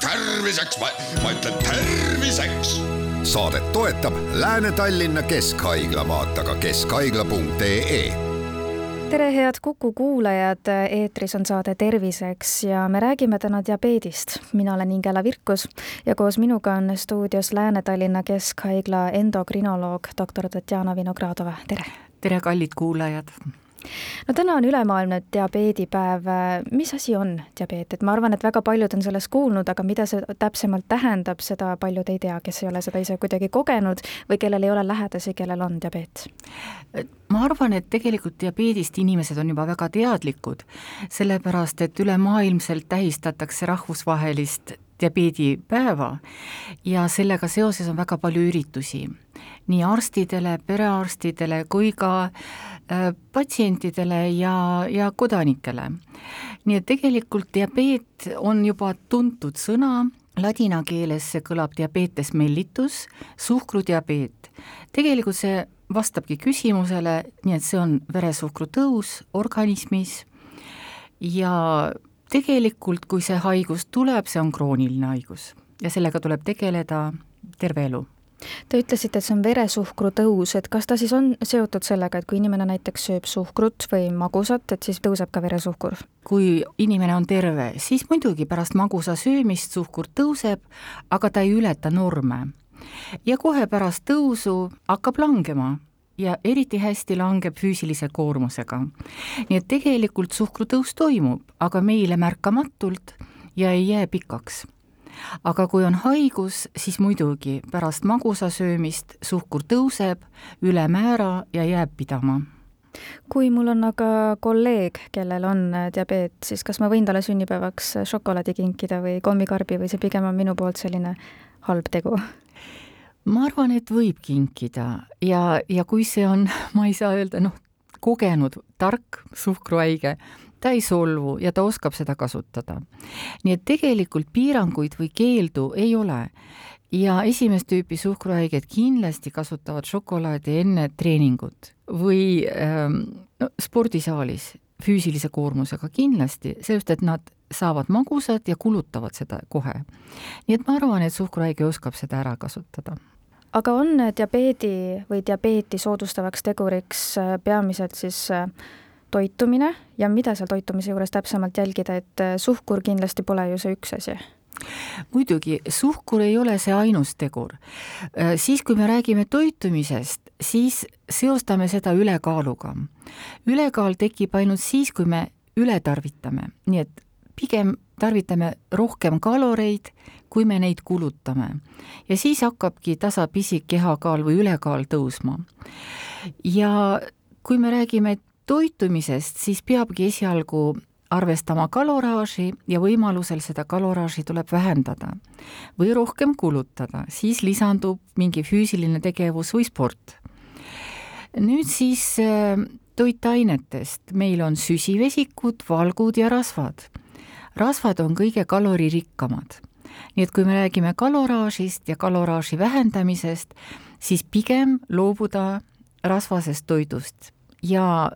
terviseks, ma ütlen terviseks. saadet toetab Lääne-Tallinna Keskhaigla, vaata ka keskhaigla.ee tere, head Kuku kuulajad, eetris on saade Terviseks ja me räägime täna diabeedist. mina olen Ingela Virkus ja koos minuga on stuudios Lääne-Tallinna Keskhaigla endokrinoloog doktor Tatjana Vinogradova, tere! tere, kallid kuulajad! No täna on ülemaailmne diabeedipäev, mis asi on diabeet, et ma arvan, et väga paljud on sellest kuulnud, aga mida see täpsemalt tähendab, seda paljud ei tea, kes ei ole seda ise kuidagi kogenud või kellel ei ole lähedasi, kellel on diabeet? ma arvan, et tegelikult diabeedist inimesed on juba väga teadlikud, sellepärast et ülemaailmselt tähistatakse rahvusvahelist diabeedipäeva ja sellega seoses on väga palju üritusi nii arstidele, perearstidele kui ka äh, patsientidele ja, ja kodanikele. nii et tegelikult diabeet on juba tuntud sõna, ladina keeles see kõlab diabetes mellitus, suhkrudiabeet. tegelikult see vastabki küsimusele, nii et see on veresuhkru tõus organismis ja tegelikult, kui see haigus tuleb, see on krooniline haigus ja sellega tuleb tegeleda terve elu Te ütlesite, et see on veresuhkru tõus, et kas ta siis on seotud sellega, et kui inimene näiteks sööb suhkrut või magusat, et siis tõuseb ka veresuhkur? kui inimene on terve, siis muidugi pärast magusa söömist suhkur tõuseb, aga ta ei ületa norme. ja kohe pärast tõusu hakkab langema ja eriti hästi langeb füüsilise koormusega. nii et tegelikult suhkrutõus toimub, aga meile märkamatult ja ei jää pikaks aga kui on haigus, siis muidugi pärast magusa söömist suhkur tõuseb ülemäära ja jääb pidama kui mul on aga kolleeg, kellel on äh, diabeet, siis kas ma võin talle sünnipäevaks äh, šokolaadi kinkida või kommikarbi või see pigem on minu poolt selline halb tegu? Ma arvan, et võib kinkida ja, ja kui see on, ma ei saa öelda, noh, kogenud tark suhkruhaige, ta ei solvu ja ta oskab seda kasutada. nii et tegelikult piiranguid või keeldu ei ole. ja esimest tüüpi suhkruhaiged kindlasti kasutavad šokolaadi enne treeningut või ähm, no, spordisaalis füüsilise koormusega kindlasti, sellepärast et nad saavad magusat ja kulutavad seda kohe. nii et ma arvan, et suhkruhaige oskab seda ära kasutada aga on diabeedi või diabeeti soodustavaks teguriks äh, peamiselt siis äh, toitumine ja mida seal toitumise juures täpsemalt jälgida, et äh, suhkur kindlasti pole ju see üks asi? muidugi, suhkur ei ole see ainus tegur. Siis, kui me räägime toitumisest, siis seostame seda ülekaaluga. ülekaal tekib ainult siis, kui me ületarvitame, nii et pigem tarvitame rohkem kaloreid, kui me neid kulutame. ja siis hakkabki tasapisi kehakaal või ülekaal tõusma. ja kui me räägime toitumisest, siis peabki esialgu arvestama kaloraaži ja võimalusel seda kaloraaži tuleb vähendada või rohkem kulutada, siis lisandub mingi füüsiline tegevus või sport. nüüd siis äh, toitainetest, meil on süsivesikud, valgud ja rasvad. Rasvad on kõige kaloririkkamad. nii et kui me räägime kaloraažist ja kaloraaži vähendamisest, siis pigem loobuda rasvasest toidust ja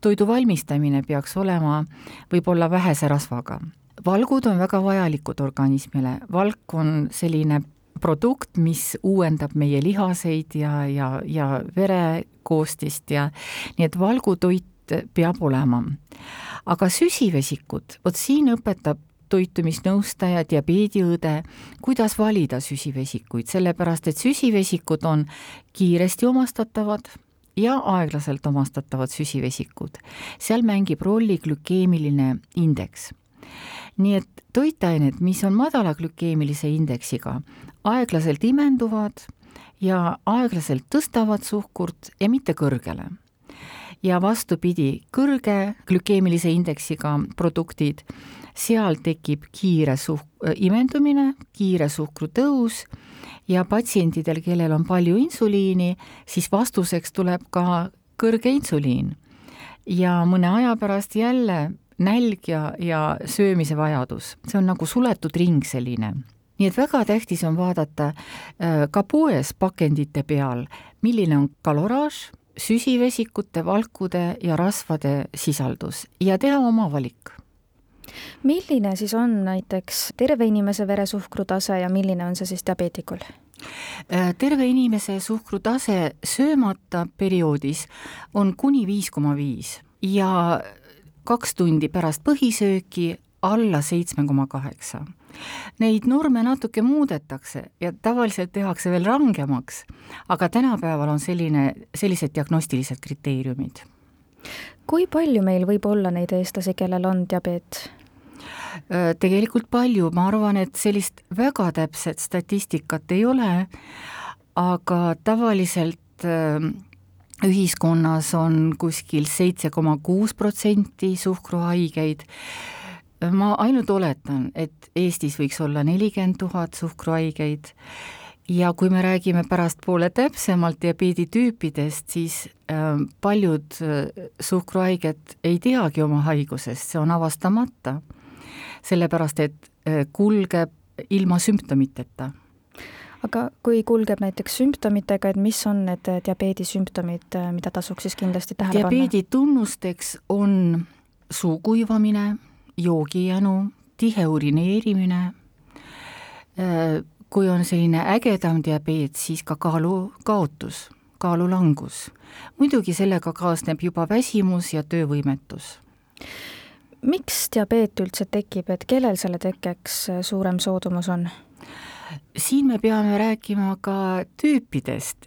toidu valmistamine peaks olema võib-olla vähese rasvaga. valgud on väga vajalikud organismile, valk on selline produkt, mis uuendab meie lihaseid ja, ja, ja verekoostist ja nii et valgutoit peab olema. aga süsivesikud, vot siin õpetab toitumisnõustaja, diabeediõde, kuidas valida süsivesikuid, sellepärast et süsivesikud on kiiresti omastatavad ja aeglaselt omastatavad süsivesikud. seal mängib rolli glükeemiline indeks. nii et toitained, mis on madala glükeemilise indeksiga, aeglaselt imenduvad ja aeglaselt tõstavad suhkurt ja mitte kõrgele. Ja vastupidi, kõrge glükeemilise indeksiga produktid, seal tekib kiire suh-, imendumine, kiire suhkru tõus ja patsientidel, kellel on palju insuliini, siis vastuseks tuleb ka kõrge insuliin. ja mõne aja pärast jälle nälg ja, ja söömise vajadus, see on nagu suletud ring selline nii et väga tähtis on vaadata äh, ka poes pakendite peal, milline on kaloraaž, süsivesikute, valkude ja rasvade sisaldus ja teha oma valik milline siis on näiteks terve inimese veresuhkru tase ja milline on see siis diabeetikul? Äh, terve inimese suhkrutase söömata perioodis on kuni viis koma viis ja kaks tundi pärast põhisööki alla seitsme koma kaheksa. Neid norme natuke muudetakse ja tavaliselt tehakse veel rangemaks, aga tänapäeval on selline, sellised diagnostilised kriteeriumid. kui palju meil võib olla neid eestlasi, kellel on diabeet? Tegelikult palju, ma arvan, et sellist väga täpset statistikat ei ole, aga tavaliselt ühiskonnas on kuskil seitse koma kuus protsenti suhkruhaigeid, ma ainult oletan, et Eestis võiks olla nelikümmend tuhat suhkruhaigeid ja kui me räägime pärastpoole täpsemalt diabeeditüüpidest, siis äh, paljud äh, suhkruhaiged ei teagi oma haigusest, see on avastamata sellepärast et äh, kulgeb ilma sümptomiteta. aga kui kulgeb näiteks sümptomitega, et mis on need diabeedi sümptomid, äh, mida tasuks siis kindlasti tähele panna? diabeedi tunnusteks on suu kuivamine, joogijänu, tihe urineerimine, äh, kui on selline ägedam diabeet, siis ka kaalu kaotus, kaalu langus. muidugi sellega kaasneb juba väsimus ja töövõimetus miks diabeet üldse tekib, et kellel selle tekkeks äh, suurem soodumus on? siin me peame rääkima ka tüüpidest.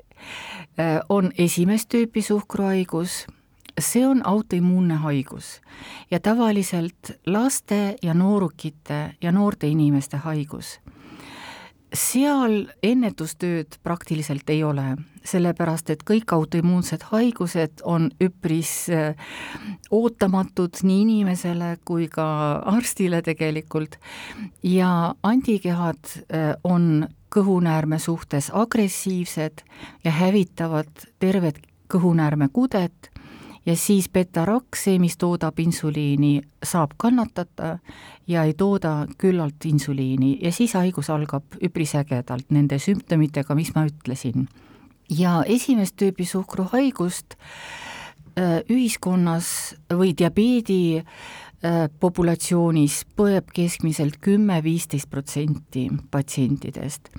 Äh, on esimest tüüpi suhkruhaigus, see on autoimmuunne haigus. Ja tavaliselt laste ja noorukite ja noorte inimeste haigus. Seal ennetustööd praktiliselt ei ole, sellepärast et kõik autoimmuunsed haigused on üpris äh, ootamatud nii inimesele kui ka arstile tegelikult. Ja antikehad äh, on kõhunäärme suhtes agressiivsed ja hävitavad tervet kõhunäärmekudet ja siis beta-rakk, see, mis toodab insuliini, saab kannatada ja ei tooda küllalt insuliini ja siis haigus algab üpris ägedalt nende sümptomitega, mis ma ütlesin. ja esimest tüüpi suhkruhaigust äh, ühiskonnas või diabeedi äh, populatsioonis põeb keskmiselt kümme-viisteist protsenti patsientidest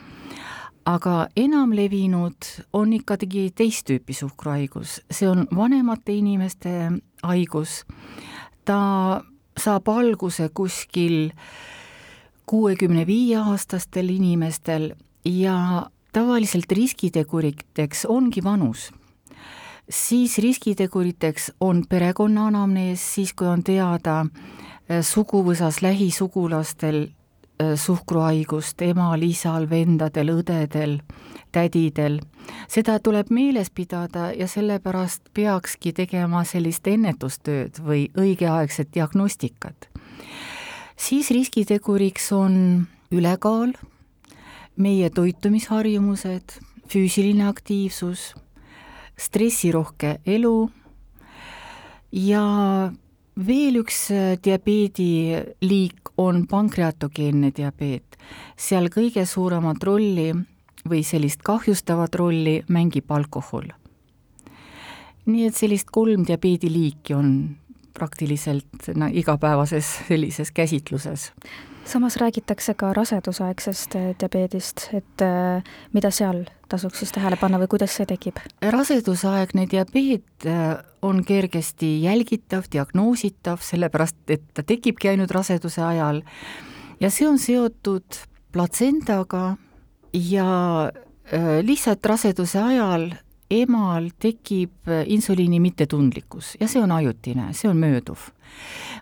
aga enamlevinud on ikkagi teist tüüpi suhkruhaigus, see on vanemate inimeste haigus. ta saab alguse kuskil kuuekümne viie aastastel inimestel ja tavaliselt riskiteguriteks ongi vanus. siis riskiteguriteks on perekonna anamnees, siis kui on teada eh, suguvõsas lähisugulastel Äh, suhkruhaigust emal, isal, vendadel, õdedel, tädidel. seda tuleb meeles pidada ja sellepärast peakski tegema sellist ennetustööd või õigeaegset diagnostikat. siis riskiteguriks on ülekaal, meie toitumisharjumused, füüsiline aktiivsus, stressirohke elu ja veel üks äh, diabeediliik on pankreatogeenne diabeet. seal kõige suuremat rolli või sellist kahjustavat rolli mängib alkohol. nii et sellist kolm diabeediliiki on praktiliselt no, igapäevases sellises käsitluses samas räägitakse ka rasedusaegsest äh, diabeedist, et äh, mida seal tasuks siis tähele panna või kuidas see tekib? rasedusaegne diabeet äh, on kergesti jälgitav, diagnoositav, sellepärast et ta tekibki ainult raseduse ajal ja see on seotud platsendaga ja lihtsalt raseduse ajal emal tekib insuliini mittetundlikkus ja see on ajutine, see on mööduv.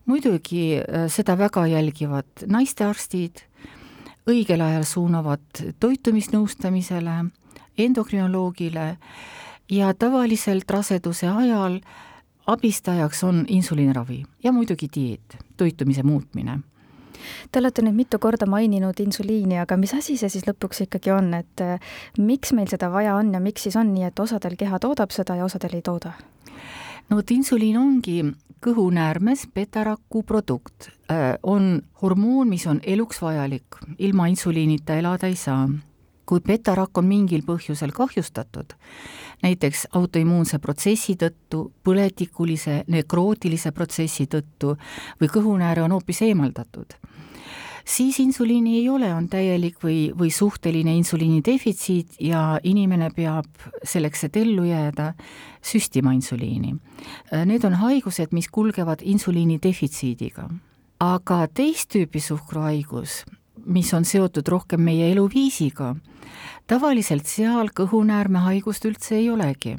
Muidugi äh, seda väga jälgivad naistearstid, õigel ajal suunavad toitumisnõustamisele, endokrinoloogile ja tavaliselt raseduse ajal abistajaks on insuliiniravi ja muidugi dieet, toitumise muutmine Te olete nüüd mitu korda maininud insuliini, aga mis asi see siis lõpuks ikkagi on, et eh, miks meil seda vaja on ja miks siis on nii, et osadel keha toodab seda ja osadel ei tooda? No vot, insuliin ongi kõhunäärmes betaraku produkt, äh, on hormoon, mis on eluks vajalik, ilma insuliinita elada ei saa. kui betarakk on mingil põhjusel kahjustatud, näiteks autoimmuunse protsessi tõttu, põletikulise nekrootilise protsessi tõttu või kõhunääre on hoopis eemaldatud, siis insuliini ei ole, on täielik või, või suhteline insuliini defitsiit ja inimene peab selleks, et ellu jääda, süstima insuliini. Need on haigused, mis kulgevad insuliini defitsiidiga. aga teist tüüpi suhkruhaigus, mis on seotud rohkem meie eluviisiga, tavaliselt seal kõhunäärmehaigust üldse ei olegi.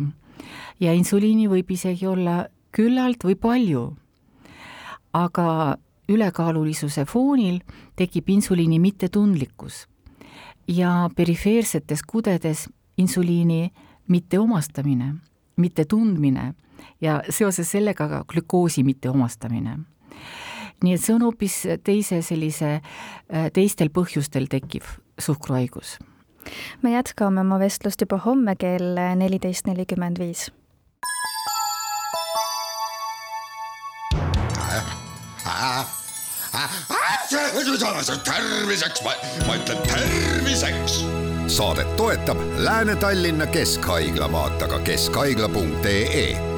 ja insuliini võib isegi olla küllalt või palju. aga ülekaalulisuse foonil tekib insuliini mittetundlikkus. Ja perifeersetes kudedes insuliini mitteomastamine, mittetundmine ja seoses sellega ka glükoosi mitteomastamine. Nii et see on hoopis teise sellise, teistel põhjustel tekkiv suhkruhaigus. Me jätkame oma vestlust juba homme kell neliteist nelikümmend viis. Terviseks, ma ütlen terviseks. saadet toetab Lääne-Tallinna Keskhaigla, vaata ka keskhaigla.ee